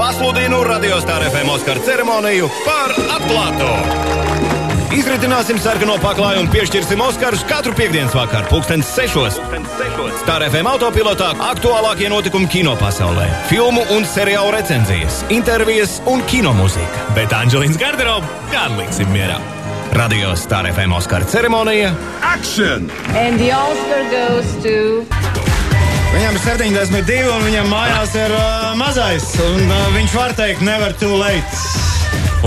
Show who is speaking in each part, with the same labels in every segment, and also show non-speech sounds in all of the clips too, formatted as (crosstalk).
Speaker 1: pasludinu radiostāra FM Oskara ceremoniju par atklāto. Izritināsim sarkano paklāju un piešķirsim Oskarus katru piekdienas vakaru, pulkstens sešos. Star FM autopilotā aktuālākie notikumi kino pasaulē, filmu un seriālu recenzijas, intervijas un kino mūzika. Bet Anģelīnas garderobu gan liksim mierā. Radio Star FM Oskara ceremonija
Speaker 2: Action!
Speaker 3: And the Oscar goes to.
Speaker 4: Viņam ir 72, un viņam mājās ir uh, mazais. Un, uh, viņš var teikt, never too late.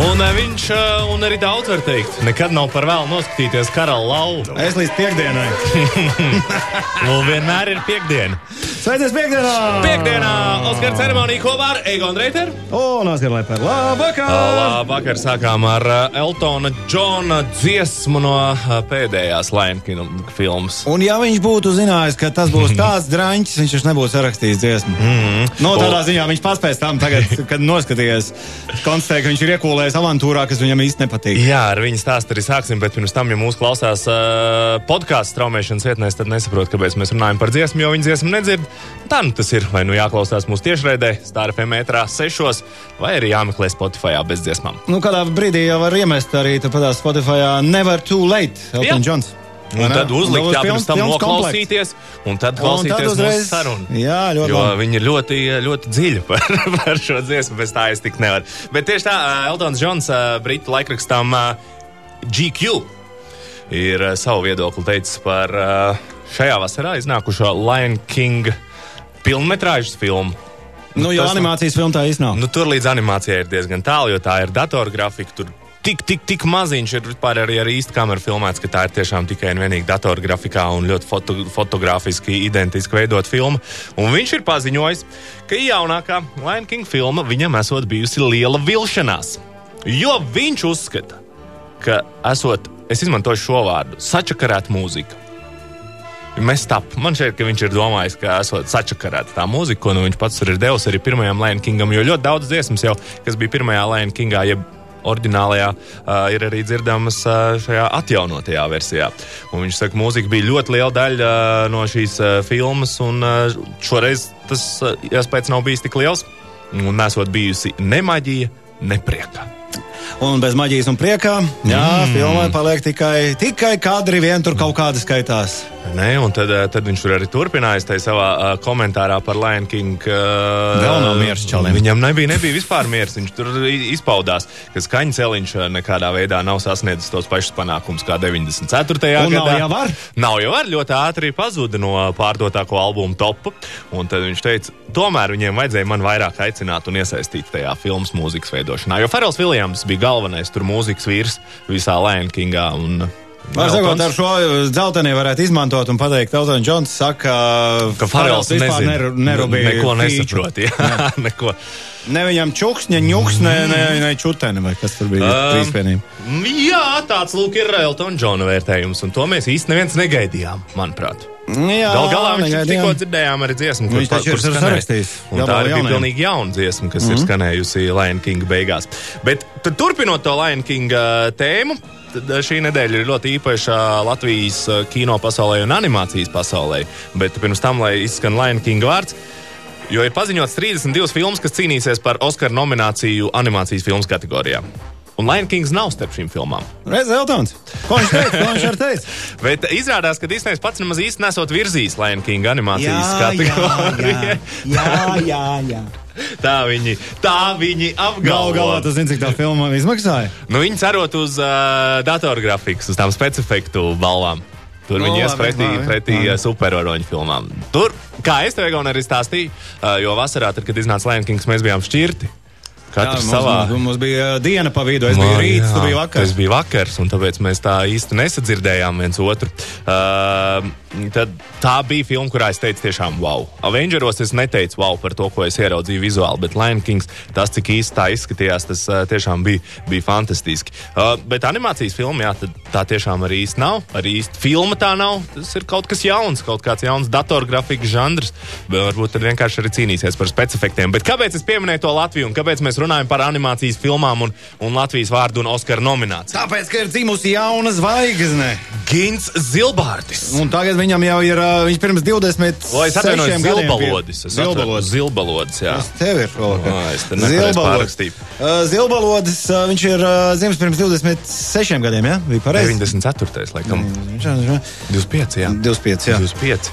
Speaker 5: Un uh, viņš, uh, un arī daudz var teikt, nekad nav par vēlu noskatīties karalu lauvu.
Speaker 4: Es līdz piekdienai. (laughs)
Speaker 5: Nu, vienmēr ir piekdiena.
Speaker 4: Sveicies piekdienā!
Speaker 5: Piekdienā Oskara ceremonija kopā ar Egonu Reiteru.
Speaker 4: Un Oskar Leper, labvakar!
Speaker 5: Labvakar, sākām ar uh, Eltona Džona dziesmu no uh, pēdējās Lēnkina filmas.
Speaker 4: Un ja viņš būtu zinājis, ka tas būs (laughs) tāds drāņķis, viņš taču nebūtu sarakstījis dziesmu. Mm. No tādā
Speaker 5: O-
Speaker 4: ziņā viņš paspēs tam tagad, (laughs) kad noskatījies, konstatēja, ka viņš ir iekūlējis avantūrā, kas viņam īsti nepatīk.
Speaker 5: Jā, ar viņu stāstu arī sāksim, bet pirms tam, ja mūsu klausās uh, podkāstu straumēšanas vietnēs, tad nesaprot, kāpēc mēs runājam par dziesmu, jo viņi dziesmu nedzird. Tā nu tas ir. Vai nu jāklausās mūsu tiešraidē, Stāra metrā sešos, vai arī jāmeklē Spotify bez dziesmām.
Speaker 4: Nu, kādā brīdī jau var iemest arī tāpat Spotify Never Too Late. Elton Johns.
Speaker 5: Un tad uzlikt, jā, pirms tam noklausīties, un tad
Speaker 4: Un tad
Speaker 5: klausīties
Speaker 4: uzreiz-
Speaker 5: sarunu.
Speaker 4: Jā, ļoti
Speaker 5: Jo
Speaker 4: labi.
Speaker 5: viņi ir ļoti, ļoti dziļi (laughs) par, par šo dziesmu, bez tā es tik nevaru. Bet tieši tā, Eltons Džons, Britu laikrakstam GQ, ir savu viedokli teicis par ā, šajā vasarā iznākušo Lion King filmetrāžas filmu.
Speaker 4: Nu, jo
Speaker 5: tas-
Speaker 4: animācijas filma tā īsti nav.
Speaker 5: Nu, tur līdz animācijai ir diezgan tālu, jo tā ir datorgrafika. Tur tik, tik, tik maziņš ir vispār arī ar īstu kameru filmēts, ka tā ir tiešām tikai un vienīgi datorgrafikā un ļoti foto, fotogrāfiski identiski veidot filmu. Un viņš ir paziņojis, ka jaunākā Lion King filma viņam esot bijusi liela vilšanās. Jo viņš uzskata, ka esot, es izmantošu šo vārdu, sačakarēt mūziku. Mēs tam man šķiet, ka viņš ir domājis, ka esot sačakarēta tā mūzika, ko nu viņš pats ir devis arī pirmajam Lion Kingam. Jo ļoti daudz dziesmas jau, kas bija pirmajā Lion Kingā, jeb oriģinālajā, uh, ir arī dzirdamas uh, šajā atjaunotajā versijā. Un viņš saka, ka mūzika bija ļoti liela daļa uh, no šīs uh, filmas, un uh, šoreiz tas uh, iespējas nav bijis tik liels. Un nesot bijusi ne maģija, ne prieka.
Speaker 4: Un bez maģijas un priekā, jā, mm. filmai paliek tikai, tikai kadri, vien tur kaut kādi skaitās.
Speaker 5: Nē, un tad, eh, tad viņš tur arī turpinājis tajā savā uh, komentārā par Lion King. Uh,
Speaker 4: Vēl nav miers čalim.
Speaker 5: Viņam nebija, nebija vispār miers. Viņš tur izpaudās, ka skaņas celiņš nekādā veidā nav sasniedzis tos pašus panākumus kā 94.
Speaker 4: Un nav
Speaker 5: gadā.
Speaker 4: jau var?
Speaker 5: Nav jau var, ļoti ātri pazuda no pārdotāko albumu topa. Un tad viņš teica, tomēr viņiem vajadzēja man vairāk aicināt un iesaistīt tajā filmas mūzikas veidošanā. Jo Farels Viljams bija galvenais tur mūzikas vīrs visā Lion Kingā. Un,
Speaker 4: Var sakot,
Speaker 5: Eltons-
Speaker 4: ar šo dzelteni varētu izmantot un pateikt, Elton Džons saka,
Speaker 5: ka Farels
Speaker 4: vispār neru, nerūpīgi.
Speaker 5: neko nesaprot. Jā, (laughs) neko.
Speaker 4: Ne viņam čuks, ne ņuks, ne, ne, ne čuteni, vai kas tur bija
Speaker 5: Um,
Speaker 4: trīsvienība.
Speaker 5: Jā, tāds lūk ir Eltona Džona vērtējums, un to mēs īsti neviens negaidījām, manuprāt.
Speaker 4: Jā,
Speaker 5: Gal galā viņš
Speaker 4: negaidījām.
Speaker 5: tikko dzirdējām arī dziesmu,
Speaker 4: ir
Speaker 5: skanēja.
Speaker 4: sarakstījis.
Speaker 5: Un tā arī bija pilnīgi jauna dziesma, kas mm -hmm. ir skanējusi Lion King beigās. Bet tad, turpinot to Lion King tēmu, tad šī nedēļa ir ļoti īpaša Latvijas kino pasaulē un animācijas pasaulē. Bet pirms tam, lai izskan Lion King vārds. Jo ir paziņots 32 filmas, kas cīnīsies par Oskara nomināciju animācijas filmas kategorijā. Un Lion Kings nav starp šīm filmām.
Speaker 4: Reiz Eltons. Ko viņš teica? Ko viņš teica? (laughs)
Speaker 5: Bet izrādās, ka Disneja pats nemaz īsti nesot virzījis Lion King animācijas
Speaker 4: jā,
Speaker 5: kategoriju.
Speaker 4: jā, (laughs) jā, jā.
Speaker 5: Tā viņi, tā viņi
Speaker 4: Galu
Speaker 5: apgalvo.
Speaker 4: galā tas zina, cik tā filma izmaksāja.
Speaker 5: Nu, viņi cerot uz uh, datorgrafikas, uz tām specifiktu balvām. Tur
Speaker 4: Nu,
Speaker 5: viņi ies
Speaker 4: labi,
Speaker 5: pretī, pretī uh, supervaroņu filmām. Tur, kā es tev Egon, arī stāstīju, uh, jo vasarā, tad, kad iznāca Lion Kings, mēs bijām šķirti. Katrs
Speaker 4: Jā,
Speaker 5: savā.
Speaker 4: Mums, mums bija diena pa vidu. Es biju
Speaker 5: Man,
Speaker 4: rīts,
Speaker 5: jā,
Speaker 4: tu biji vakars.
Speaker 5: Tas bija vakars, un tāpēc mēs tā īsti nesadzirdējām viens otru. Uh, tad tā bija filma, kurā es teicu, tiešām wow. Avengeros es neteicu wow par to, ko es ieraudzīju vizuāli, bet Lion Kings, tas, cik īsti tā izskatījās, tas uh, tiešām bija, bija fantastiski. Uh, bet animācijas filma, jā, tā tiešām arī īsti nav. Arī īsti filma tā nav. Tas ir kaut kas jauns, kaut kāds jauns datorgrafikas žanrs. Varbūt tad vienkārši arī cīnīsies par specifiktiem. Bet kāpēc es pieminēju to Latviju un kāpēc mēs runājam par animācijas filmām un, un Latvijas vārdu un Oskara nomināciju?
Speaker 4: Tāpēc, ka ir dzimusi jauna zvaigzne.
Speaker 5: Gins Zilbārtis.
Speaker 4: Un tagad viņam jau ir, viņš pirms 20
Speaker 5: Lai es atvainojos,
Speaker 4: gadiem
Speaker 5: zilbalodis. Es
Speaker 4: Zilbalodis.
Speaker 5: Zilbalodis, jā.
Speaker 4: Tas tev ir
Speaker 5: pārrakstīju.
Speaker 4: Uh, Zilbalodis, uh, viņš ir dzimis pirms 26 gadiem, jā? Bija pareizi.
Speaker 5: 94. laikam.
Speaker 4: Viņš ir
Speaker 5: 25, jā.
Speaker 4: 25, jā.
Speaker 5: 25.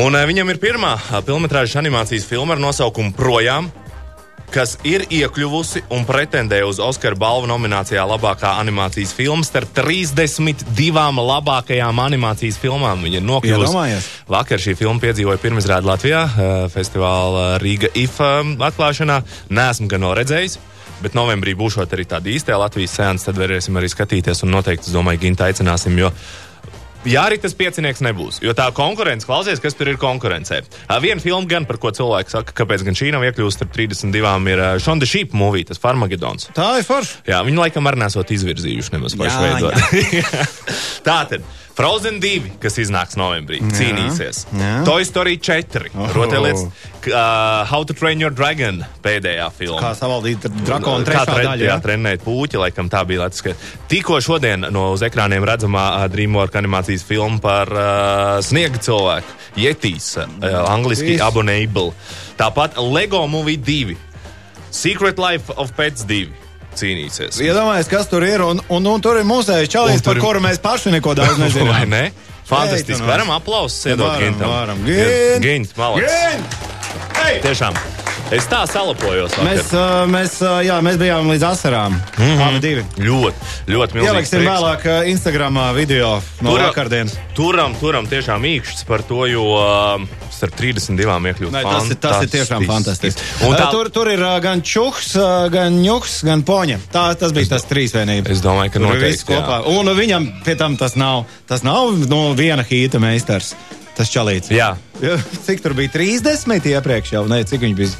Speaker 5: Un viņam ir pirmā filmas animācijas filma ar nosaukumu Projām, kas ir iekļuvusi un pretendē uz Oskara balvu nominācijā labākā animācijas filma starp 32 labākajām animācijas filmām. Viņa ir nokļuvusi. Vakar šī filma piedzīvoja pirmizrādi Latvijā, uh, festivāla Rīga IFA atklāšanā. Nesmu gan vēl redzējis. Bet novembrī būšot arī tāda īstā Latvijas sēnes, tad varēsim arī skatīties. Un noteikti, es domāju, Ginta aicināsim, jo Jā, arī tas piecinieks nebūs. Jo tā konkurence, klausies, kas tur ir konkurencē. Viena filma, gan par ko cilvēki saka, kāpēc gan šī nav iekļuvusi starp 32, ir Šonda Šīpa mūvija, tas Farmagedons.
Speaker 4: Tā ir forša.
Speaker 5: Jā, viņi laikam arī nesot izvirzījuši nemaz pašu
Speaker 4: Jā,
Speaker 5: veidot. (laughs) Tā tad. Frozen 2, kas iznāks novembrī, jā, cīnīsies.
Speaker 4: jā.
Speaker 5: Toy Story 4,
Speaker 4: Oh.
Speaker 5: rotaļlietas, uh, How to Train Your Dragon pēdējā filma.
Speaker 4: Kā savaldīt drakonu trešā
Speaker 5: tre-
Speaker 4: daļa.
Speaker 5: Jā,
Speaker 4: Jā,
Speaker 5: trenēt puķi, laikam tā bija Latvijas. Tikko šodien no uz ekrāniem redzamā uh, DreamWorks animācijas filma par uh, sniega cilvēku, Jetīs, uh, angliski. Abonable. Tāpat Lego Movie 2, Secret Life of Pets 2 cīnīsies.
Speaker 4: Iedomājieties, kas tur ir, un, un, un tur ir mūsējais
Speaker 5: Un
Speaker 4: čalis, par kuru mēs paši neko daudz (laughs)
Speaker 5: Vai
Speaker 4: nezinām.
Speaker 5: ne? Fantastiski.
Speaker 4: Sveicinos.
Speaker 5: Varam aplausus iedot Gintam.
Speaker 4: varam. Gint!
Speaker 5: Gint, malacis.
Speaker 4: Gint!
Speaker 5: Tiešām. Es tā salapojos. vakar.
Speaker 4: Mēs, uh, mēs, uh, jā, mēs bijām līdz asarām. Mm -hmm. Abi divi.
Speaker 5: Ļoti, ļoti milzīgi.
Speaker 4: Ieliksim vēlāk uh, Instagramā video no
Speaker 5: Turam-
Speaker 4: vakardienas.
Speaker 5: Turam, turam tiešām īkšķis par to, jo uh, starp 32 iekļūt.
Speaker 4: Nē, tas, ir, tas ir tiešām fantastiski.
Speaker 5: Un tā,
Speaker 4: tur, tur ir uh, gan čuks, uh, gan ņuks, gan poņa. Tā, tas bija tas trīsvienības.
Speaker 5: Es domāju, ka
Speaker 4: Tur
Speaker 5: noteikti,
Speaker 4: viss kopā. Un viņam pie tam tas nav. Tas nav no viena hīta meistars. Tas čalīts.
Speaker 5: Jā.
Speaker 4: Ja, cik tur bija 30 iepriekš jau? Nē, cik viņš bija?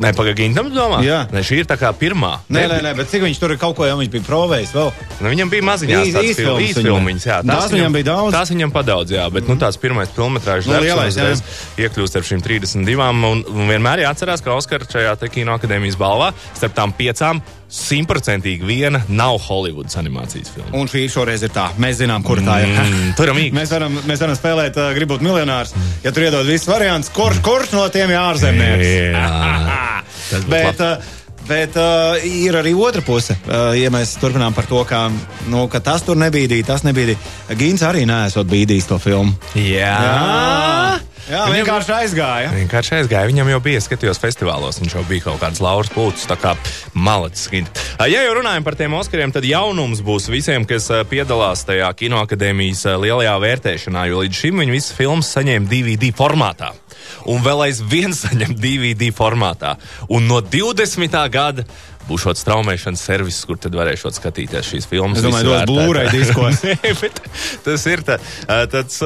Speaker 5: Nē, pagaidām, tam domā.
Speaker 4: Jā.
Speaker 5: Nē, šī ir tā kā pirmā.
Speaker 4: Nē, nē, nē, bet cik viņš tur kaut ko jau bija provējis vēl?
Speaker 5: Nu, viņam bija maziņās
Speaker 4: Īs-
Speaker 5: tādas
Speaker 4: īsfilmas
Speaker 5: fil-
Speaker 4: viņam.
Speaker 5: īsfilmiņas, jā.
Speaker 4: Tās viņam bija daudz?
Speaker 5: Tās viņam padaudz, jā, bet nu, tās pirmais filmetrāžas
Speaker 4: Nu, lielais,
Speaker 5: uzreiz iekļūst ar šīm 32. Un, un vienmēr jāatcerās, ka Oskar šajā te kino akadēmijas balvā starp tām piecām simtprocentīgi viena nav Holivudas animācijas filma.
Speaker 4: Un šī šoreiz ir tā. Mēs zinām, kur tā ir.
Speaker 5: Mm, turam īkšķis. (laughs)
Speaker 4: Mēs varam, mēs varam spēlēt, uh, gribot miljonārs. Ja tur iedod visus variantus, kurš, kurš no tiem ir ārzemnieks? (laughs) Bet, uh, bet uh, ir arī otra puse. Uh, ja mēs turpinām par to, ka, nu, ka tas tur nebīdīja, tas nebīdīja. Gins arī nesot bīdījis to filmu.
Speaker 5: Jā.
Speaker 4: Jā,
Speaker 5: Viņam-
Speaker 4: vienkārši aizgāja.
Speaker 5: Vienkārši aizgāja. Viņam jau bija skatījos festivālos, viņš jau bija kaut kāds lauras pūcis, tā kā malacis. Ja jau runājam par tiem Oskariem, tad jaunums būs visiem, kas piedalās tajā kinoakadēmijas lielajā vērtēšanā, jo līdz šim viņi visas filmas saņēma DVD formātā. Un vēl aizvien (laughs) saņem DVD formātā. Un no 20. gada būs šāds traumēšanas servis, kur tad varēšot skatīties šīs filmas.
Speaker 4: Es domāju, dos
Speaker 5: vērtēt.
Speaker 4: Blu-ray diskos. (laughs)
Speaker 5: Nē, tas ir tā, tāds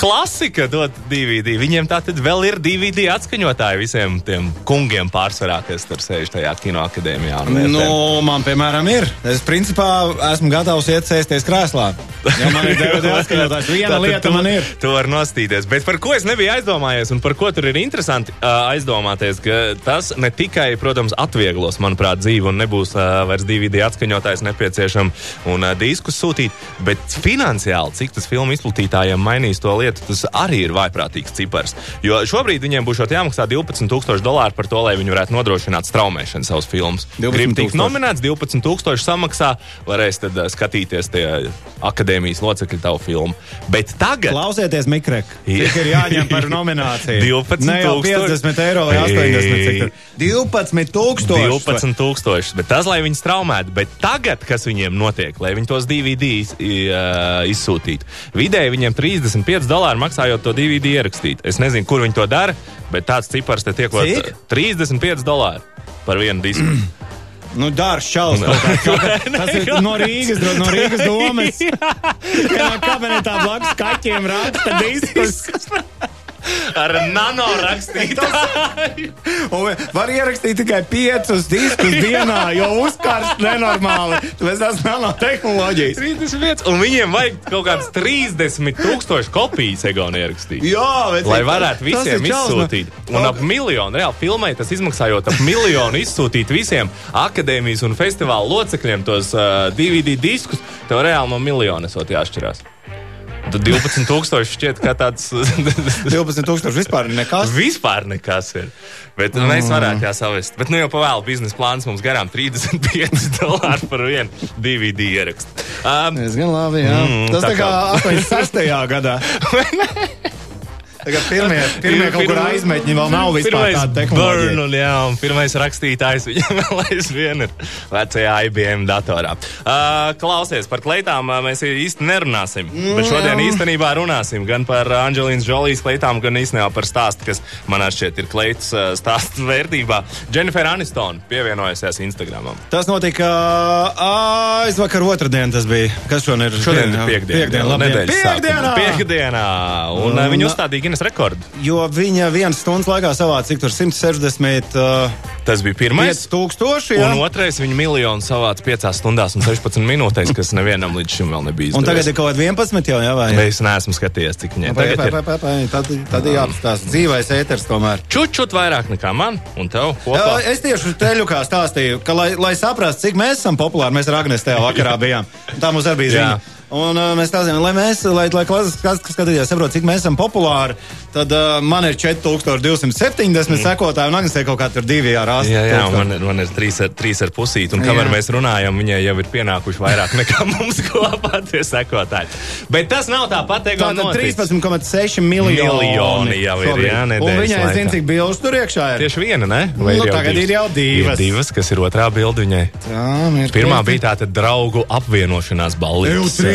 Speaker 5: klasika, dot DVD. Viņiem tā tad vēl ir DVD atskaņotāji visiem tiem kungiem pārsvarā, kas tur sēž tajā kinoakadēmijā.
Speaker 4: Nu, man, piemēram, ir. Es, principā, esmu gatavs iet sēsties krēslā. Ja man ir DVD (laughs) atskaņotājs, viena lieta
Speaker 5: tu-
Speaker 4: man ir.
Speaker 5: Tu vari nostīties. Bet par ko es nebiju aizdomājies, un par ko tur ir interesanti uh, aizdomāties, ka tas ne tikai, protams, atvieglos, manuprāt, dzīvi, un nebūs uh, vairs DVD atskaņotājs nepieciešams un uh, diskus sūtīt, bet finansiāli, cik tas filmu izplatītājiem mainīs to lietu, tas arī ir vaiprātīgs cipars. Jo šobrīd viņiem būs jāmaksā 12,000 dolāru par to, lai viņi varētu nodrošināt straumēšanu savus filmus.
Speaker 4: 12
Speaker 5: Grib tikt nominēts, 12,000 samaksā, varēs tad uh, skatīties tie akadēmijas locekļi tavu filmu. Bet tagad.
Speaker 4: Klausieties, Mikrek, (laughs) ir jāņem par nomināciju?
Speaker 5: 12
Speaker 4: Ne jau
Speaker 5: tūkstoši.
Speaker 4: 50 eiro vai 80. Cik tur? 12 tūkstoši.
Speaker 5: 12,000. Bet tas, lai viņi straumētu, bet tagad, kas viņiem notiek, lai viņi tos DVD iz, uh, izsūtītu, vidēji viņiem 35 dolāri maksājot to DVD ierakstīt. Es nezinu, kur viņi to dara, bet tāds cipars te tiek
Speaker 4: Cik?
Speaker 5: 35 dolāri par vienu disku. (clears throat)
Speaker 4: Nu, dārsts čalis. kā- (laughs) Tas ir no Rīgas, no Rīgas domas. (laughs) Vienā kabinetā blakus kaķiem raksta (laughs) diskus.
Speaker 5: Ar nano rakstītāju.
Speaker 4: Var ierakstīt tikai piecus diskus dienā, jo uzkarst nenormāli. Tāpēc tas nanotehnoloģijas.
Speaker 5: 35. Un viņiem vajag kaut kādas 30 tūkstoši kopijas egona ierakstīt.
Speaker 4: Jā, bet
Speaker 5: Lai varētu visiem izsūtīt. Un ap miljonu, reāli filmai tas izmaksājot ap miljonu izsūtīt visiem akadēmijas un festivāla locekļiem tos uh, DVD diskus, tev reāli no miljona esot jāšķirās. Tad 12,000 šķiet, ka tāds (laughs)
Speaker 4: 12,000 vispār nekas.
Speaker 5: vispār nekas ir. Bet mm. mēs varētu jā savest. Bet nu jau pavēlu biznesa plāns mums garām 35 (laughs) dolāri par vienu DVD ierakstu. Um,
Speaker 4: Diezgan labi, jā.
Speaker 5: Mm,
Speaker 4: Tas
Speaker 5: tā
Speaker 4: kā 86. gadā. (laughs) Pirmie, pirmie kaut kur aizmetņi vēl nav vispār tāda
Speaker 5: Burn,
Speaker 4: tehnoloģija.
Speaker 5: un, jā, un pirmais rakstītājs viņam (laughs) vēl aizvien ir vecajā IBM datorā. Uh, klausies, par kleitām mēs īsti nerunāsim.
Speaker 4: Mm,
Speaker 5: bet šodien īstenībā runāsim gan par Anģelīnas Žolijas kleitām, gan īstenībā par stāstu, kas manā šķiet ir kleitas uh, stāstu vērtībā. Jennifer Aniston pievienojusies Instagramam.
Speaker 4: Tas notika aizvakar otrdien tas bija. Kas šodien ir?
Speaker 5: Šodien ir piekdiena.
Speaker 4: Piekdiena. Piekdienā!
Speaker 5: Piekdienā! Un, un
Speaker 4: Un-
Speaker 5: viņi uzstādīja Guinness rekordu.
Speaker 4: Jo viņa vienas stundas laikā savāca cik tur 160 uh,
Speaker 5: Tas bija pirmais.
Speaker 4: 5000. Jā.
Speaker 5: Un otrais viņa miljonu savāca 5 stundās un 16 minūtēs, kas nevienam līdz šim vēl nebija.
Speaker 4: Un tagad
Speaker 5: izdevies.
Speaker 4: ir kaut kādi 11 jau, jā, vai?
Speaker 5: Es neesmu skatījies, cik viņai
Speaker 4: Pā,
Speaker 5: tagad ir.
Speaker 4: pā, pā, Tad, tad ir jāapstāsta dzīvais ēters tomēr.
Speaker 5: Čučut vairāk nekā man un tev
Speaker 4: Jā,
Speaker 5: kopā.
Speaker 4: Es tieši teļukā stāstīju, ka, lai, lai saprastu, cik mēs esam populāri, mēs ar Agnēs tajā vakarā bijām. Tā mums arī bija
Speaker 5: Jā.
Speaker 4: Un uh, mēs tā zinām, lai mēs, lai, lai klases, skatītājs saprot, cik mēs esam populāri, tad uh, man ir 4270 mm. sekotāji, un Agnēs ir kaut kā tur divi ar astu.
Speaker 5: Jā, jā,
Speaker 4: tūkstoši.
Speaker 5: man, ir- man ir trīs ar, trīs ar pusīti, un kamēr
Speaker 4: Jā.
Speaker 5: mēs runājam, viņai jau ir pienākuši vairāk nekā (laughs) mums kopā tie sekotāji. Bet tas nav tāpat, Egon,
Speaker 4: Tātad
Speaker 5: noticis.
Speaker 4: 13,6 miljoni.
Speaker 5: Miljoni jau ir, jā,
Speaker 4: Un
Speaker 5: nedēļas
Speaker 4: viņai
Speaker 5: laikā.
Speaker 4: zina, cik bildes tur iekšā ir.
Speaker 5: Tieši viena, ne?
Speaker 4: Nu, tagad ir jau divas.
Speaker 5: Ir divas, kas ir otrā bilde viņai.
Speaker 4: Jā, ir
Speaker 5: Pirmā bija tā tad draugu apvienošanās balva.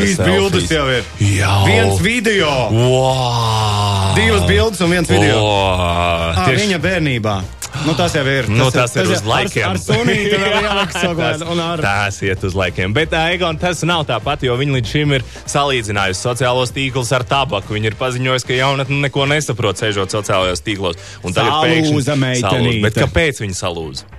Speaker 4: Trīs bildes jau ir.
Speaker 5: Jā,
Speaker 4: Viens video.
Speaker 5: Wow.
Speaker 4: Divas bildes un viens video.
Speaker 5: Wow.
Speaker 4: À, viņa bērnībā. Nu, tas jau ir.
Speaker 5: Nu, tas, tas ir uz
Speaker 4: ar-
Speaker 5: laikiem.
Speaker 4: Ar sunīti (laughs) vēl jāliks kaut
Speaker 5: tas.
Speaker 4: Un ar...
Speaker 5: tas iet uz laikiem. Bet, Egon, tas nav tāpat, jo viņi līdz šim ir salīdzinājusi sociālos tīklus ar tabaku. Viņi ir paziņojuši, ka jaunatne neko nesaprot, sēžot sociālajos tīklos. Un tagad pēkšņi
Speaker 4: Salūza
Speaker 5: salūza. Bet kāpēc viņi salūza?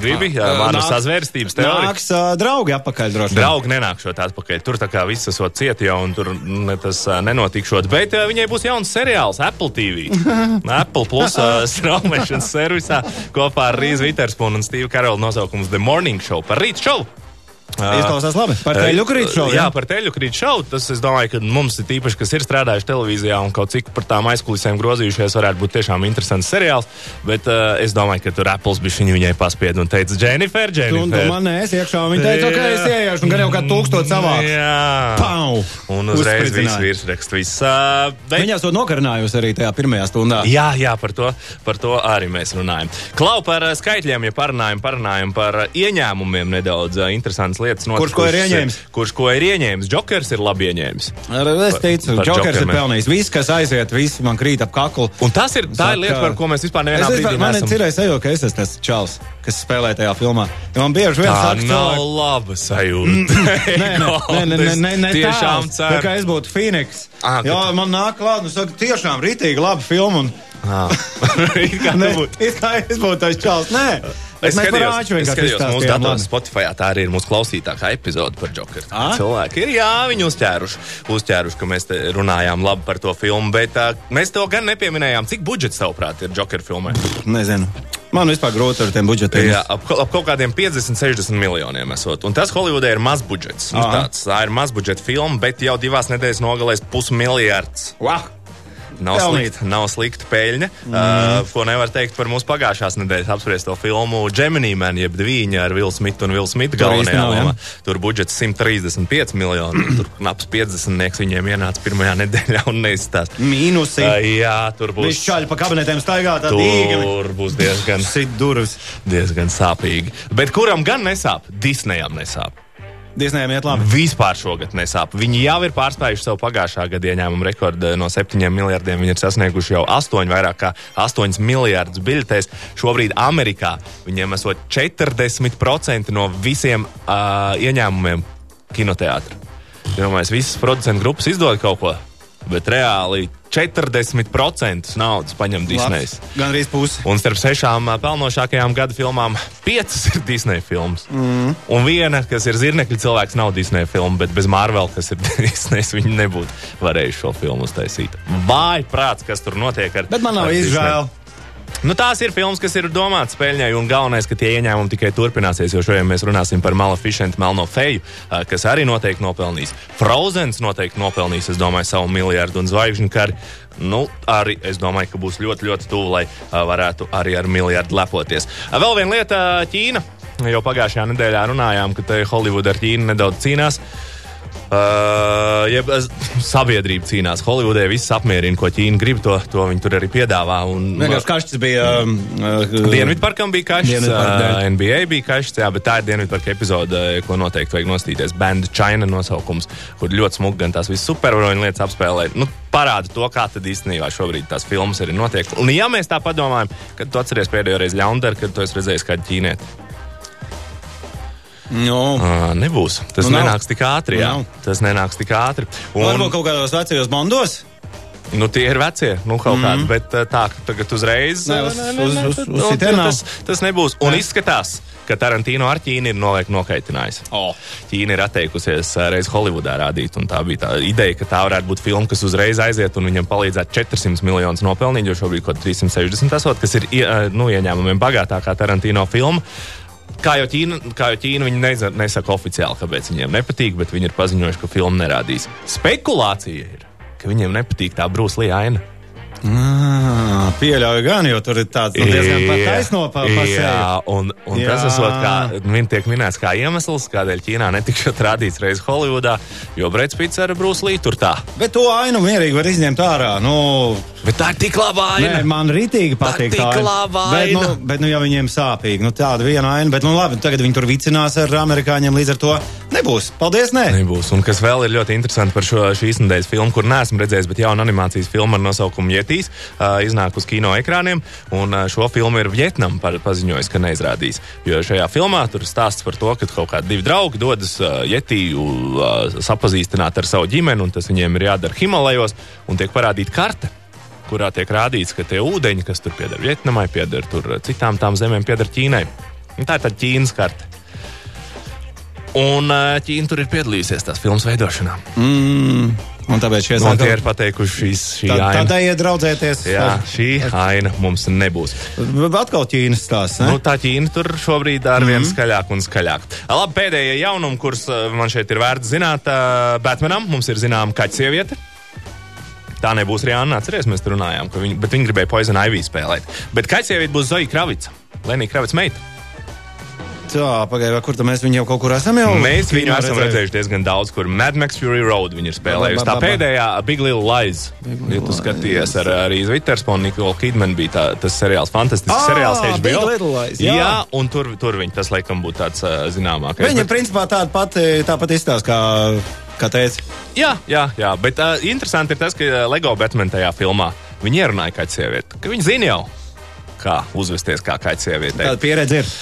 Speaker 5: Gribi? Jā, man ir
Speaker 4: Nāks-
Speaker 5: sazvērstības teorija.
Speaker 4: Nāks uh, draugi atpakaļ droši.
Speaker 5: Draugi nenākšot atpakaļ. Tur tā kā viss esot cieti jau, un tur ne, tas uh, nenotikšot. Bet uh, viņai būs jauns seriāls Apple TV. (laughs) Apple Plus uh, straumēšanas servisā kopā ar Rīzu Viterspunu un Steve Karolu nosaukums The Morning Show par rīt šovu.
Speaker 4: Izklausās labi. Par teļu krīt šo.
Speaker 5: Jā, par teļu krīt šovu. Tas, es domāju, ka mums ir tīpaši, kas ir strādājuši televīzijā un kaut cik par tām aizkulisēm grozījušies, varētu būt tiešām interesants seriāls. Bet uh, es domāju, ka tur Apples bija viņa viņai paspied un teica, Jennifer,
Speaker 4: Un tu
Speaker 5: Jennifer.
Speaker 4: man es iekšā. Viņa teica, ok, es ieiešu, un gan jau kā tūkstot savāks.
Speaker 5: Jā.
Speaker 4: Pau!
Speaker 5: Un uzreiz viss virsraksts. Viss, uh, bet...
Speaker 4: Viņa to nokarinājusi arī tajā pirmajā stundā.
Speaker 5: Jā, jā par, to, par to arī mēs runājam. Klau par skaitļiem, ja parunājam, parunājam par ieņēmumiem nedaudz uh, interesantas lietas.
Speaker 4: Kurš ko ir ieņēmis?
Speaker 5: Kurš ko ir ieņēmis? Jokers ir labi ieņēmis.
Speaker 4: Es teicu,
Speaker 5: Par
Speaker 4: Džokers ir pelnījis. Viss, kas aiziet, viss man krīt ap kaklu.
Speaker 5: Un tas ir, tā ir lieta, par ko mēs vispār
Speaker 4: Es
Speaker 5: brīdī
Speaker 4: vispār, man ir
Speaker 5: neesam.
Speaker 4: cerējis, sajūta, ka es esmu tas čals, kas spēlē tajā filmā. Man bieži vien
Speaker 5: Tā
Speaker 4: saka,
Speaker 5: nav
Speaker 4: cilvēki,
Speaker 5: laba sajūta. (laughs)
Speaker 4: Nē, nē, nē, nē, nē, nē, nē
Speaker 5: tiešām
Speaker 4: tēls. Tā kā
Speaker 5: ceru.
Speaker 4: es būtu Phoenix.
Speaker 5: Ah, ka
Speaker 4: Jā,
Speaker 5: tu-
Speaker 4: man nāk klāt, un saka, tiešām rītīgi laba filma. Un,
Speaker 5: Ah. (laughs) It kā
Speaker 4: ne, it kā es būtu tas čals. Nē,
Speaker 5: Es skatījos, es skatījos mūsu datorā. Spotify. Tā arī ir mūsu klausītākā epizode par Jokeru.
Speaker 4: Ā?
Speaker 5: Cilvēki ir, jā, viņi uzķēruši, uzķēruši, ka mēs runājām labi par to filmu, bet uh, mēs to gan nepieminējām. Cik budžets, tavuprāt, ir Jokeru filmai?
Speaker 4: Nezinu. Man vispār grūti ar tiem budžetiem.
Speaker 5: Jā, ap, ap kaut kādiem 50, 60 miljoniem esot. Un tas Holivudē ir maz budžets. Nu, tāds, tā ir maz budžeta filma, bet jau divās nedēļās nogalēs pusmiljards.
Speaker 4: Wow.
Speaker 5: Nav
Speaker 4: Pelnīt.
Speaker 5: slikta, nav slikta peļņa. Mm. Uh, ko nevar teikt par mūsu pagājušās nedēļas apspriesto filmu Gemini Man, jeb Dvīņa ar Will Smithu un Smithu
Speaker 4: Tur
Speaker 5: galvenajā lomā. Tur budžets 135 miljoni, (clears throat) tur knaps 50 viņiem ienāca pirmajā (laughs) nedēļā un neizstāst.
Speaker 4: Mīnusi.
Speaker 5: Uh, jā, tur
Speaker 4: Viņš
Speaker 5: būs.
Speaker 4: čaļi pa kabinetiem staigā tā dīga.
Speaker 5: Tur būs diezgan,
Speaker 4: Sit durvis.
Speaker 5: diezgan sāpīgi. Bet kuram gan nesāp? Disneyam nesāp.
Speaker 4: Disneyam iet labi.
Speaker 5: Vispār šogad nesāp. Viņi jau ir pārspējuši savu pagājušā gada ieņēmumu rekordu no 7 miljardiem. Viņi ir sasnieguši jau 8, vairāk kā 8 miljardus biļetēs. Šobrīd Amerikā viņiem esot 40% no visiem uh, ieņēmumiem kinoteātrī. Domāju, visas producentu grupas izdod kaut ko, bet reāli 40% naudas paņem Disneys.
Speaker 4: Gan arī pusi.
Speaker 5: Un starp sešām pelnošākajām gada filmām, piecas ir Disneja filmas. Mm. Un viena, kas ir zirnekļa cilvēks, nav Disneja filma, bet bez Marvel, kas ir (laughs) Disneja, viņi nebūtu varējuši šo filmu uztaisīt. Vai prāts, kas tur notiek ar
Speaker 4: Bet man nav izžēl.
Speaker 5: Nu, tās ir filmas, kas ir domātas spēļņai, un galvenais, ka tie ieņēmumi tikai turpināsies. Jo šodien mēs runāsim par Maleficentu Melno Feju, kas arī noteikti nopelnīs. Frozens noteikti nopelnīs, es domāju, savu miljardu un zvaigžņu kari. Nu, arī es domāju, ka būs ļoti, ļoti tuvu, lai varētu arī ar miljardu lepoties. Vēl viena lieta - Ķīna. Jau pagājušajā nedēļā runājām, ka Holivuda ar Ķīnu nedaudz cīnās. Uh, jeb, uh, sabiedrība cīnās. Holivudē viss apmierina, ko Ķīna grib, to, to viņi tur arī piedāvā. Un,
Speaker 4: Vienkārši kašķis bija. Uh,
Speaker 5: Dienvidparkam bija kašķis, uh, NBA bija kašķis, jā, bet tā ir Dienvidparka epizode, ko noteikti vajag nostīties. Band China nosaukums, kur ļoti smuki gan tās visas supervaroņu lietas apspēlē. Nu, parāda to, kā tad īstenībā šobrīd tās filmas arī notiek. Un ja mēs tā padomājam, kad tu atceries pēdējo reizi ļaundaru, kad tu esi redzējis kādu ķīnieti.
Speaker 4: Nu,
Speaker 5: Uh, nebūs. Tas
Speaker 4: Nu,
Speaker 5: nu,
Speaker 4: nav.
Speaker 5: nenāks tik ātri. Jā.
Speaker 4: Nav.
Speaker 5: Tas nenāks tik ātri.
Speaker 4: Varbūt kaut kādos vecajos bondos.
Speaker 5: Nu, tie ir vecie, nu, kaut mm. kādi, bet tā, tagad uzreiz
Speaker 4: Nē, uz-
Speaker 5: Nē, nē,
Speaker 4: uz-
Speaker 5: nē,
Speaker 4: uz- uz
Speaker 5: nu,
Speaker 4: nav.
Speaker 5: tas, tas nebūs. Un Jā. izskatās, ka Tarantino ar Ķīnu ir noliek nokaitinājis.
Speaker 4: Oh.
Speaker 5: Ķīna ir atteikusies reiz Holivudā rādīt, un tā bija tā ideja, ka tā varētu būt filma, kas uzreiz aiziet un viņam palīdzētu 400 miljonus nopelnīt, jo šobrīd kaut 360 esot, kas ir nu, ieņēmumiem bagātākā Tarantino filma. Kā jau Ķīna, kā jau Ķīna viņi neza, nesaka oficiāli, kāpēc viņiem nepatīk, bet viņi ir paziņojuši, ka filmu nerādīs. Spekulācija ir, ka viņiem nepatīk tā Brūslija aina.
Speaker 4: Ah, pieļauju gan, jo tur ir tāds nu, diezgan taisno pa, pa
Speaker 5: Jā,
Speaker 4: seju.
Speaker 5: un, un
Speaker 4: Jā.
Speaker 5: tas esot kā, tiek minēts kā iemesls, kādēļ Ķīnā netikšot (laughs) rādīts reiz Holivudā, jo Brits Pits ar Brūslī tur tā.
Speaker 4: Bet to ainu mierīgi var izņemt ārā. Nu,
Speaker 5: Bet tā ir tik laba aina.
Speaker 4: Nē, man rītīgi patīk
Speaker 5: tik
Speaker 4: aina.
Speaker 5: laba
Speaker 4: Bet,
Speaker 5: aina.
Speaker 4: nu, bet, nu, ja viņiem sāpīgi, nu, tāda viena aina, bet, nu, labi, tagad viņi tur vicinās ar amerikāņiem, līdz ar to nebūs. Paldies, nē!
Speaker 5: Nebūs. Un kas vēl ir ļoti interesanti par šo šīs nedēļas filmu, kur neesmu redzējis, bet jaunu animācijas filmu ar nosaukumu Jetīs uh, iznāk uz kino ekrāniem. Un šo filmu ir Vietnama par, paziņojis, ka neizrādīs. Jo šajā filmā tur stāsts par to, ka kaut kādi divi draugi dodas Jetiju sapazīstināt ar savu ģimeni, un tas viņiem ir jādara Himalajos, un tiek parādīta karte. Kurā tiek rādīts, ka tie ūdeņi, kas tur pieder Vietnamai, pieder citām tām zemēm, pieder Ķīnai. Un tā ir tāda Ķīnas karte. Un Ķīna tur ir piedalījusies tās filmas veidošanā.
Speaker 4: Mm, un tāpēc šie
Speaker 5: tie ir pateikuši, šīs, šī
Speaker 4: Tā,
Speaker 5: aina.
Speaker 4: tādā iedraudzēties.
Speaker 5: Jā, šī aina mums nebūs.
Speaker 4: Atkal Ķīnas stāsts.
Speaker 5: Nu, tā Ķīna tur šobrīd ar vien skaļāk un skaļāk. Labi, pēdējie jaunumi, kurus uh, man šeit ir vērts zināt, uh, Batmanam mums ir zināma kaķa sieviete. Tā nebūs Rihanna, atcerieties, mēs runājām, ka viņi, bet viņi gribēja Poison Ivy spēlēt. Bet kaķa sieviete būs Zoja Kravica, Lenija Kravica meita.
Speaker 4: Tā, pagaidām, kur mēs viņu jau kaut kur esam jau?
Speaker 5: Mēs viņu esam
Speaker 4: redzējuši?
Speaker 5: redzējuši diezgan daudz, kur Mad Max Fury Road viņa ir spēlējusi. Tā pēdējā Big Little Lies, ja tu skaties ar Rīzu Vittersponu, Nikolu Kidman bija tā, tas seriāls, fantastisks
Speaker 4: Ah,
Speaker 5: seriāls
Speaker 4: Big
Speaker 5: HBO.
Speaker 4: Little Lies, jā.
Speaker 5: jā, un tur, tur viņa tas laikam būtu tāds zināmākais.
Speaker 4: Viņa
Speaker 5: Bet-
Speaker 4: principā tāda pati, tāpat izstāsta, kā, kā teica.
Speaker 5: Jā, jā, jā, bet uh, interesanti ir tas, ka Lego Batman tajā filmā viņi ierunāja kā sievieti, ka viņi zina jau, kā uzvesties kā kaķa sieviete.
Speaker 4: Tāda pieredze ir.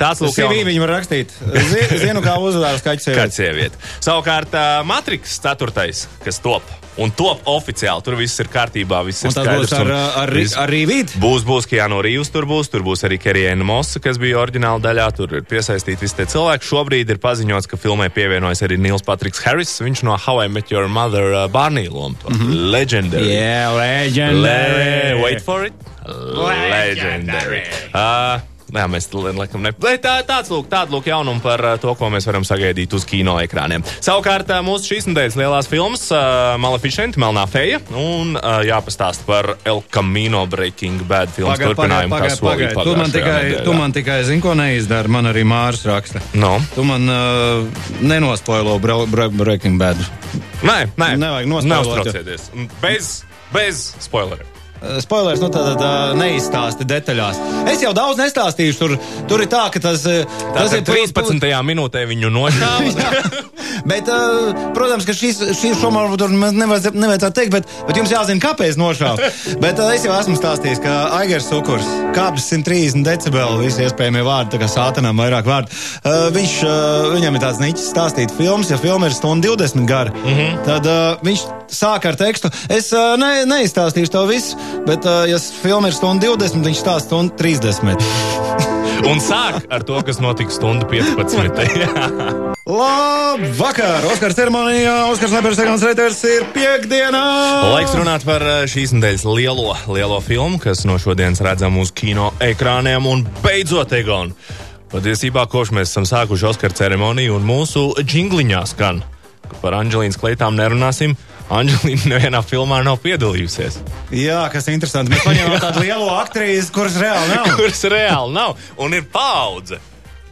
Speaker 5: Tāds lūk, jaunums.
Speaker 4: viņi var rakstīt. Zi- Zinu, kā uzvedās kaķis.
Speaker 5: Kāda sieviete. Savukārt, Matrix 4. kas top. Un top oficiāli. Tur viss ir kārtībā. Viss ir skaidrs.
Speaker 4: būs ar, ar,
Speaker 5: viss-
Speaker 4: ar rīvīti.
Speaker 5: Būs, būs Keanu Reeves, tur būs, tur būs arī Kerijana Mosa, kas bija oriģināla daļā. Tur ir piesaistīti visi tie cilvēki. Šobrīd ir paziņots, ka filmai pievienojas arī Nils Patriks Harris. Viņš no How I Met Your Mother uh, Barney lomu. Mm -hmm. Legendary.
Speaker 4: Yeah,
Speaker 5: Le
Speaker 4: legendary.
Speaker 5: wait for it. Legendary. Uh, Jā, mēs laikam ne. Tā, tāds lūk, tāda lūk jaunuma par uh, to, ko mēs varam sagaidīt uz kino ekrāniem. Savukārt uh, mūsu šīs nedēļas lielās filmas uh, Maleficent, Melnā feja un uh, jāpastāst par El Camino Breaking Bad filmas
Speaker 4: Pagaid, pagaid,
Speaker 5: turpinājumu.
Speaker 4: pagaid, pagaid. Tu man tikai, tu man tikai zini, ko neizdara. Man arī Mārs raksta.
Speaker 5: No.
Speaker 4: Tu man uh, nenospoilo bra, bra, Breaking Bad.
Speaker 5: Nē, nē,
Speaker 4: Nevajag
Speaker 5: Neuztraucieties. Bez, bez spoileriem.
Speaker 4: Uh, Spoilers, nu tad uh, neizstāsti detaļās. Es jau daudz nestāstīšu. Tur, tur ir tā, ka tas, uh, tas
Speaker 5: Tātad 13. minūtē viņu (laughs) nošāva.
Speaker 4: Bet, uh, protams, ka šīs, šīs šomā varbūt nevajadzētu, nevajadzētu teikt, bet, bet jums jāzina, kāpēc nošāva. (laughs) bet uh, es jau esmu stāstījis, ka Aigars Cukurs, kāpnes 130 decibeli, visi iespējamie vārdi, tā kā sātanām vairāk vārdu. Uh, viņš, uh, viņam ir tāds niķis stāstīt filmas, ja filma ir stunda 20 gara, mm -hmm. tad uh, viņš sāk ar tekstu. Es uh, ne, neizstāstīšu to visu, bet, ja filma ir stunda 20, viņš stāsta stundu (laughs) 30.
Speaker 5: Un sāk ar to, kas notika stundu (laughs) 15.
Speaker 4: Labvakar! Oskars ceremonijā, Oskars Lepers, Egons Reiters ir piekdienā!
Speaker 5: Laiks runāt par šīs nedēļas lielo, lielo filmu, kas no šodienas redzam uz kino ekrāniem un beidzot, Egon. Patiesībā, kopš mēs esam sākuši Oskara ceremoniju un mūsu jingliņā skan, ka par Anģelīnas kleitām nerunāsim. Anģelīna nevienā filmā nav piedalījusies.
Speaker 4: Jā, kas ir interesanti. Mēs paņēmām tādu (laughs) lielo aktrīzi, kuras reāli nav. (laughs)
Speaker 5: Kuras reāli nav. Un ir paudze,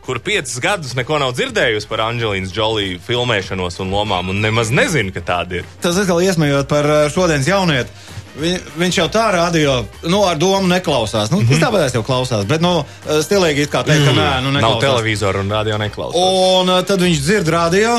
Speaker 5: kur piecus gadus neko nav dzirdējusi par Anģelīnas Joliju filmēšanos un lomām, un nemaz nezina, ka tāda ir.
Speaker 4: Tas atkal iesmējot par uh, šodienas jaunieti. Vi, viņš jau tā radio, nu, ar domu neklausās. Nu, mm -hmm. Tāpēc jau klausās, bet, nu, stilīgi it kā teikt, ka nē, nu,
Speaker 5: Nav
Speaker 4: neklausās.
Speaker 5: televizoru un radio neklausās.
Speaker 4: Un uh, tad viņš dzird radio.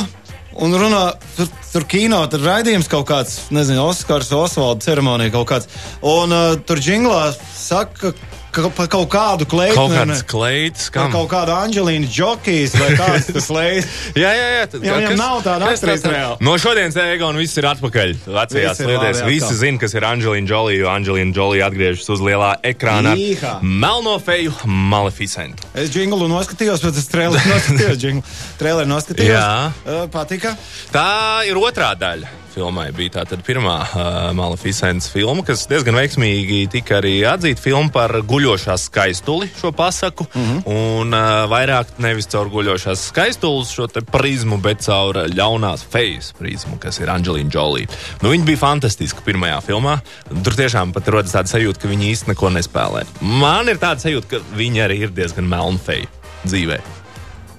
Speaker 4: Un runā, tur, tur kino, tur raidījums kaut kāds, nezinu, Oskars, Osvalda ceremonija kaut kāds. Un uh, tur džinglā saka, ka par kaut kādu kleitu.
Speaker 5: Kaut kāds kleits,
Speaker 4: Kā kaut kāda Anģelīna Džokijas vai kāds tas leids. (laughs)
Speaker 5: Jā, jā, jā. tad-
Speaker 4: Jā, viņam
Speaker 5: kas-
Speaker 4: nav tāda
Speaker 5: tas-
Speaker 4: reāli.
Speaker 5: No šodienas Egon viss ir atpakaļ vecajās sliedēs. Visi zina, kas ir Anģelīna Jolija, jo Anģelīna Jolija atgriežas uz lielā ekrāna
Speaker 4: Īhā.
Speaker 5: melno feju Maleficentu.
Speaker 4: Es džinglu noskatījos, bet es traileri noskatījos. (laughs) džinglu. Traileri noskatījos.
Speaker 5: Jā.
Speaker 4: Uh, patika.
Speaker 5: Tā ir otrā daļa. Filmai bija tā pirmā uh, Maleficents filma, kas diezgan veiksmīgi tika arī atzīta. Filma par guļošās skaistuli, šo pasaku. Mm -hmm. Un uh, vairāk nevis caur guļošās skaistules šo prizmu, bet caur ļaunās fejas prizmu, kas ir Anģelīna Jolija. Nu, viņa bija fantastiska pirmajā filmā. Tur tiešām pat rodas tāda sajūta, ka viņi īsti neko nespēlē. Man ir tāda sajūta, ka viņa arī ir diezgan melna feja dzīvē.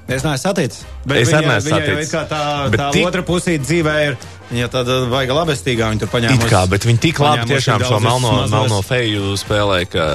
Speaker 4: Es neesmu saticis.
Speaker 5: Es arī
Speaker 4: viņa-
Speaker 5: neesmu
Speaker 4: viņa
Speaker 5: saticis.
Speaker 4: it kā Tā,
Speaker 5: Bet
Speaker 4: tā
Speaker 5: tik-
Speaker 4: otra pusīte dzīvē ir. Viņa tāda vaiga labestīgā. Viņa tur paņēma.
Speaker 5: It kā, bet viņi tik labi tiešām šo melno, melno feju spēlē, ka.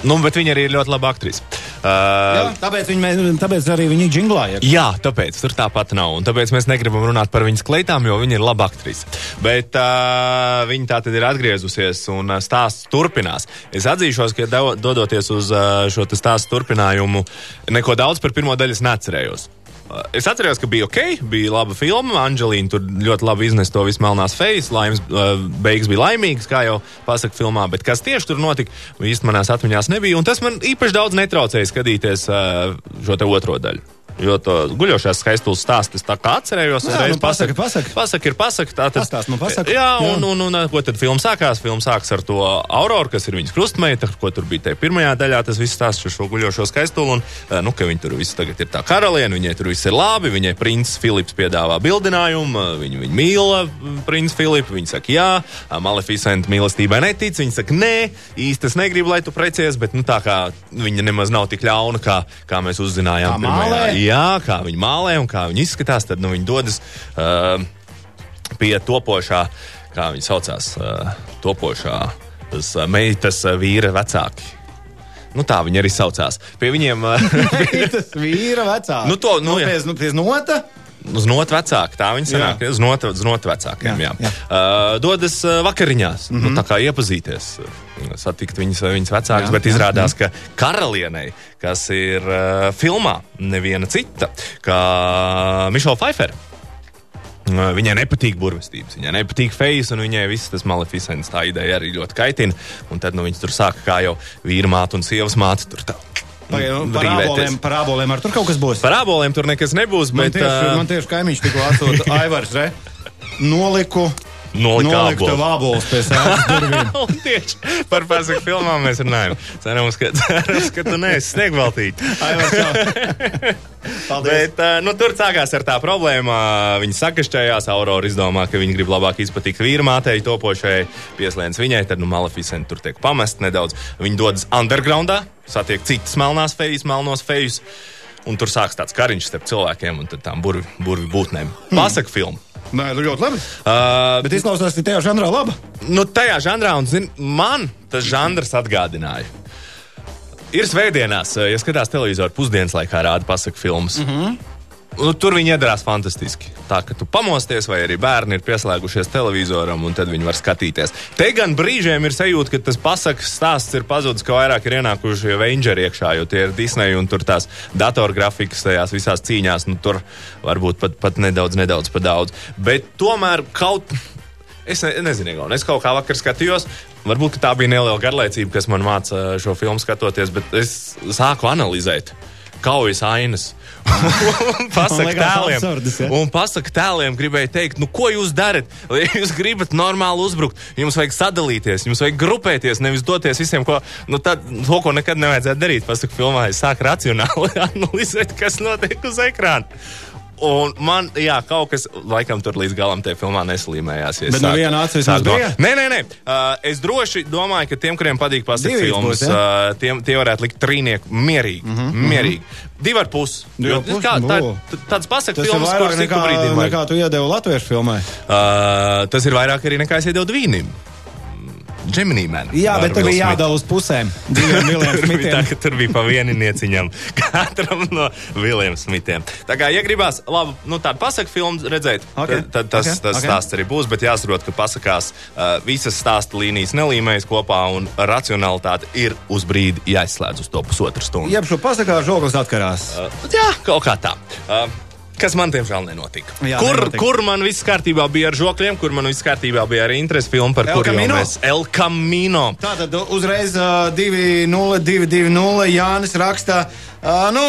Speaker 5: Nu, bet viņa arī ir ļoti laba aktrise.
Speaker 4: Jā,
Speaker 5: Uh,
Speaker 4: tāpēc, viņi, tāpēc arī viņi džinglāja.
Speaker 5: Jā, tāpēc tur tāpat nav. Un tāpēc mēs negribam runāt par viņas kleitām, jo viņa ir laba aktrise. Bet uh, viņa tā tad ir atgriezusies un uh, stāsts turpinās. Es atzīšos, ka do- dodoties uz uh, šo stāstu turpinājumu, neko daudz par pirmo daļu es neatcerējos. Uh, Es atceros, ka bija ok, bija laba filma. Anģelīna tur ļoti labi iznesa to visu melnās fejas. Laimes uh, beigas bija laimīgas, kā jau pasaka filmā. Bet kas tieši tur notika, īstenībā manās atmiņās nebija. Un tas man īpaši daudz netraucēja skatīties uh, šo otro daļu. Jo to guļošās skaistules stāstu es tā kā atcerējos.
Speaker 4: Jā,
Speaker 5: uzreiz
Speaker 4: nu, pasaka, pasaka.
Speaker 5: Pasaka ir pasaka. Tā tad,
Speaker 4: Pastāst, nu, pasaka.
Speaker 5: Jā,
Speaker 4: Jā.
Speaker 5: un, un, un ko tad filma sākās? Filma sākas ar to Auroru, kas ir viņas krustmeita, ko tur bija tajā pirmajā daļā. Tas viss stāsts par šo guļošo skaistuli. Un, eh, nu, ka viņi tur visi tagad ir tā karaliene, viņai tur viss ir labi. Viņai princis Filips piedāvā bildinājumu, viņa, viņa mīl princis Filipu. Viņa saka, jā, Maleficenta mīlestībai netic. Viņa saka, nē, īsti es negribu, lai tu precies, bet nu, tā kā viņa nemaz nav tik ļauna, kā, kā mēs uzzinājām.
Speaker 4: Kā
Speaker 5: pirmajā. Jā, kā viņa mālē un kā viņa izskatās, tad nu, viņa dodas uh, pie topošā, kā viņa saucās, uh, topošā tas, uh, meitas uh, vīra vecāki. Nu, tā viņi arī saucās. Pie viņiem uh, (laughs)
Speaker 4: Tas vīra vecāks.
Speaker 5: Nu, to, nu,
Speaker 4: pēc, nu, pēc nota.
Speaker 5: Uz notu vecāku. Tā viņi sanāk,
Speaker 4: Jā.
Speaker 5: uz notu, uz notu vecākiem. Jā,
Speaker 4: Jā,
Speaker 5: jā.
Speaker 4: jā.
Speaker 5: Uh, dodas vakariņās, mm -hmm. nu, tā kā iepazīties, satikt viņas, viņas vecākus,
Speaker 4: Jā,
Speaker 5: bet
Speaker 4: jā,
Speaker 5: izrādās, ka karalienei, kas ir uh, filmā, neviena cita, kā Mišela Pfeiffer. Uh, Viņai nepatīk burvestības, viņai nepatīk fejas, un viņai viss tas maleficents, tā ideja arī ļoti kaitina. Un tad nu, viņas tur sāka kā jau vīra māte un sievas māte. Tur tā.
Speaker 4: Pagaid, Par
Speaker 5: rīvēties.
Speaker 4: aboliem, par aboliem ar tur kaut kas būs.
Speaker 5: Par aboliem tur nekas nebūs,
Speaker 4: Man
Speaker 5: bet
Speaker 4: tieši,
Speaker 5: ā,
Speaker 4: man tieši kaimiņš tikko atsūta Aivars, re? (laughs) Noliku. Tev ābolus pie sēdes durvīm. (laughs)
Speaker 5: Tieši par pasaku filmām mēs runājam. Cerams, ka, cerams, ka tu neesi. (laughs)
Speaker 4: Paldies.
Speaker 5: Bet, uh, nu, tur sākās ar tā problēma. Viņi sakašķējās, Aurora izdomā, ka viņi grib labāk izpatikt vīrmātei, topošai pieslēdz viņai. Tad, nu, Maleficent tur tiek pamest nedaudz. Viņi dodas undergroundā, satiek citas melnās fejas, melnos fejus. Un tur sākas tāds kariņš starp cilvēkiem un tām burvi, burvi būtnēm. Pasaka filmu.
Speaker 4: Nē, nu ļoti labi.
Speaker 5: Uh,
Speaker 4: Bet izklausās, ka tajā žanrā laba.
Speaker 5: nu, tajā žanrā, un zin, man tas žanrs atgādināja. Ir svētdienās, ja skatās televizoru pusdienas laikā, rāda pasaku filmas. Mm -hmm. Nu, tur viņi iedarās fantastiski. Tā kā tu pamosties, vai arī bērni ir pieslēgušies televizoram, un tad viņi var skatīties. Te gan brīžiem ir sajūta, ka tas pasakas stāsts ir pazudis, ka vairāk ir ienākuši Avengers iekšā, jo tie ir Disney un tur tās datorgrafikas tajās visās cīņās. Nu, tur varbūt pat, pat nedaudz, nedaudz pa daudz. Bet tomēr kaut. Es ne, nezinu, Igaun, es kaut kā vakar skatījos. Varbūt tā bija neliela garlaicība, kas man māca šo filmu skatoties, bet es sāku analizēt kaujas ainas. un pasaka tēliem,
Speaker 4: ja?
Speaker 5: un pasaka tēliem, gribēju teikt, nu, ko jūs darat? Jūs gribat normāli uzbrukt, jums vajag sadalīties, jums vajag grupēties, nevis doties visiem, ko, nu, tad, to, ko nekad nevajadzētu darīt. Pasaka, filmā es sāku racionāli (laughs) analizēt, kas notiek uz ekrāna. Un man, jā, kaut kas laikam tur līdz galam tajā filmā neslīmējās. ja
Speaker 4: Bet no viena vismaz
Speaker 5: domāt-
Speaker 4: bija?
Speaker 5: Nē, nē, nē. Uh, es droši domāju, ka tiem, kuriem patīk
Speaker 4: Divīgs
Speaker 5: filmas,
Speaker 4: ja?
Speaker 5: uh, tiem, tie varētu likt trīnieku mierīgi. Mm -hmm, mierīgi. Divi ar pusi. Jo
Speaker 4: ar pusi?
Speaker 5: kā tā- Tāds
Speaker 4: Tas ir
Speaker 5: filmas, kuras
Speaker 4: nekā,
Speaker 5: vajag.
Speaker 4: nekā tu iedevi latviešu filmai.
Speaker 5: Uh, tas ir vairāk arī nekā es iedevu Dvīnim. Gemini Man.
Speaker 4: Jā, bet
Speaker 5: Will
Speaker 4: bija jādala uz pusēm. (laughs)
Speaker 5: Tur bija tā, tur bija pa vienu nieciņam (laughs) katram no Viljam Smitiem. Tā kā, ja gribās labu, nu, tādu pasaku filmu redzēt,
Speaker 4: Ok,
Speaker 5: tad, tad tas,
Speaker 4: ok,
Speaker 5: tas
Speaker 4: ok.
Speaker 5: stāsts arī būs, bet jāsaprot, ka pasakās uh, visas stāsta līnijas nelīmējas kopā un racionalitāte ir uz brīdi jāizslēdz uz to pusotru stundu.
Speaker 4: Jeb šo pasakā žoglis atkarās.
Speaker 5: Uh, jā, kaut kā tā. Uh, Kas man, diemžēl, nenotika.
Speaker 4: Jā,
Speaker 5: kur,
Speaker 4: nenotika.
Speaker 5: kur man viss kārtībā bija ar žokļiem, kur man viss kārtībā bija ar interesi filmu, par
Speaker 4: El
Speaker 5: kuriem mēs El Camino.
Speaker 4: Tātad uzreiz uh, 2-0-2-2-0 Jānis raksta. Uh, nu,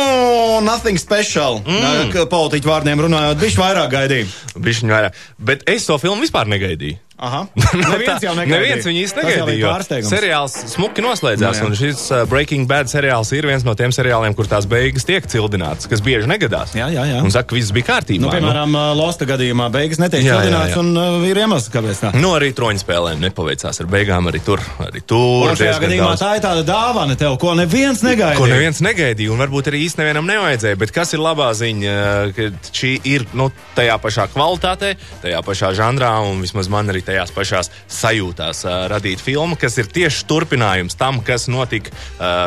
Speaker 4: nothing special. Mm. Politiķu vārdiem runājot, viņš vairāk gaidīja.
Speaker 5: Bišķiņ vairāk. Bet es to filmu vispār negaidīju.
Speaker 4: Aha. (laughs)
Speaker 5: Nu,
Speaker 4: Neviens
Speaker 5: tā-
Speaker 4: jau negaidīja.
Speaker 5: Neviens viņu negaidīja. Seriāls smuki noslēdzās,
Speaker 4: Nu, jā.
Speaker 5: un šis uh, Breaking Bad seriāls ir viens no tiem seriāliem, kur tās beigas tiek cildinātas, kas bieži negadās.
Speaker 4: Jā, jā, jā.
Speaker 5: Un saka, ka viss bija kārtībā.
Speaker 4: Nu, piemēram, uh, Losta gadījumā beigas netiek
Speaker 5: jā.
Speaker 4: un uh, ir iemesls, kāpēc tā.
Speaker 5: Nu, arī troņa spēlēm nepaveicās ar beigām, arī tur. Arī tur
Speaker 4: šajā gadījumā
Speaker 5: daudz.
Speaker 4: tā ir tāda dāvana tev, ko neviens negaidīja.
Speaker 5: Ko neviens negaidīja, un varbūt arī īsti nevienam nevajadzēja. Bet kas ir labā ziņa, ka šī ir nu, tajā pašā kvalitātē, tajā pašā žanrā, un vismaz man arī tajās pašās sajūtās radīt filmu, kas ir tieši turpinājums tam, kas notika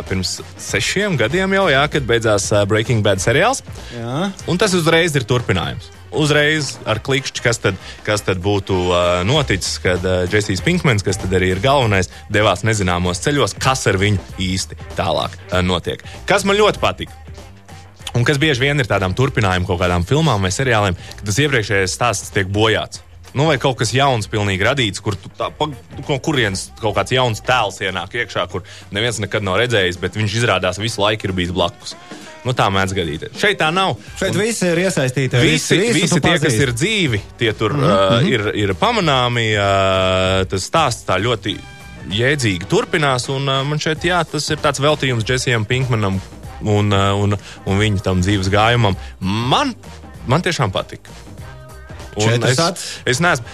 Speaker 5: pirms sešiem gadiem jau, jā, kad beidzās Breaking Bad seriāls.
Speaker 4: Jā.
Speaker 5: Un tas uzreiz ir turpinājums. Uzreiz ar klikšķi, kas tad, kas tad būtu uh, noticis, kad uh, Jessijs Pinkmans, kas tad arī ir galvenais, devās nezināmos ceļos, kas ar viņu īsti tālāk uh, notiek. Kas man ļoti patika. Un kas bieži vien ir tādām turpinājumam kaut kādām filmām vai seriāliem, kad tas iepriekšējais stāsts tiek bojāts. Nu, vai kaut kas jauns, pilnīgi radīts, kur tā, pa, no kurienes kaut kāds jauns tēls ienāk iekšā, kur neviens nekad nav redzējis, bet viņš izrādās visu laiku ir bijis blakus. Nu, tā mēdz gadīties. Šeit tā nav.
Speaker 4: Šeit visi ir iesaistīti.
Speaker 5: Visi, visi, visi tie, kas ir dzīvi, tie tur mm -hmm. uh, ir, ir pamanāmi. Uh, tas stāsts tā ļoti jēdzīgi turpinās. Un, uh, man šeit, jā, tas ir tāds veltījums Džesijam Pinkmanam un, uh, un, un viņa tam dzīves gājumam. Man, man tiešām patika. Es, es neesmu.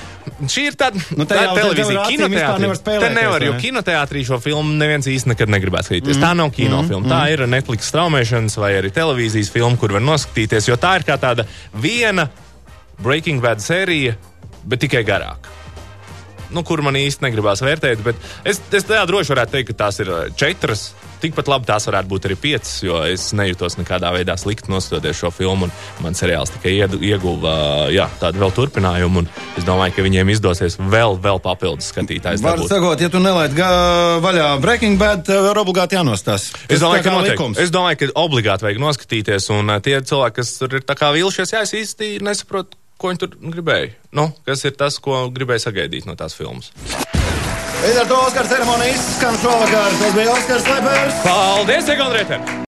Speaker 5: Šī ir tāda
Speaker 4: Nu,
Speaker 5: tā
Speaker 4: te
Speaker 5: televīzija,
Speaker 4: vispār nevar
Speaker 5: kinoteātrī.
Speaker 4: spēlēties,
Speaker 5: Te nevar, jo kinoteātrī šo filmu neviens īsti nekad negribētu skatīties. Mm. Tā nav kinofilma. Mm. Tā ir Netflix straumēšanas vai arī televīzijas filma, kur var noskatīties, jo tā ir kā tāda viena Breaking Bad sērija, bet tikai garāka. Nu, kur man īsti negribās vērtēt, bet es, es tā droši varētu teikt, ka tās ir uh, četras. Tikpat labi tās varētu būt arī piecas, jo es nejūtos nekādā veidā slikti nostoties šo filmu. Man seriāls tikai ieguva jā, tādu vēl turpinājumu, un es domāju, ka viņiem izdosies vēl, vēl papildus skatītājs.
Speaker 4: Var sakot, ja tu nelaid vaļā Breaking Bad, tev ir obligāti jānostās.
Speaker 5: Es domāju, ka noteikti. Es domāju, ka obligāti vajag noskatīties, un uh, tie cilvēki, kas tur ir tā kā vilšies, jā, es īsti nesaprotu, ko viņi tur gribēja. Nu, kas ir tas, ko gribēja sagaidīt no tās filmas?
Speaker 4: Līdz ar to Oskara ceremonija izskan šovakar. Tas bija Oskars Lepers.
Speaker 5: Paldies, Egondrētē!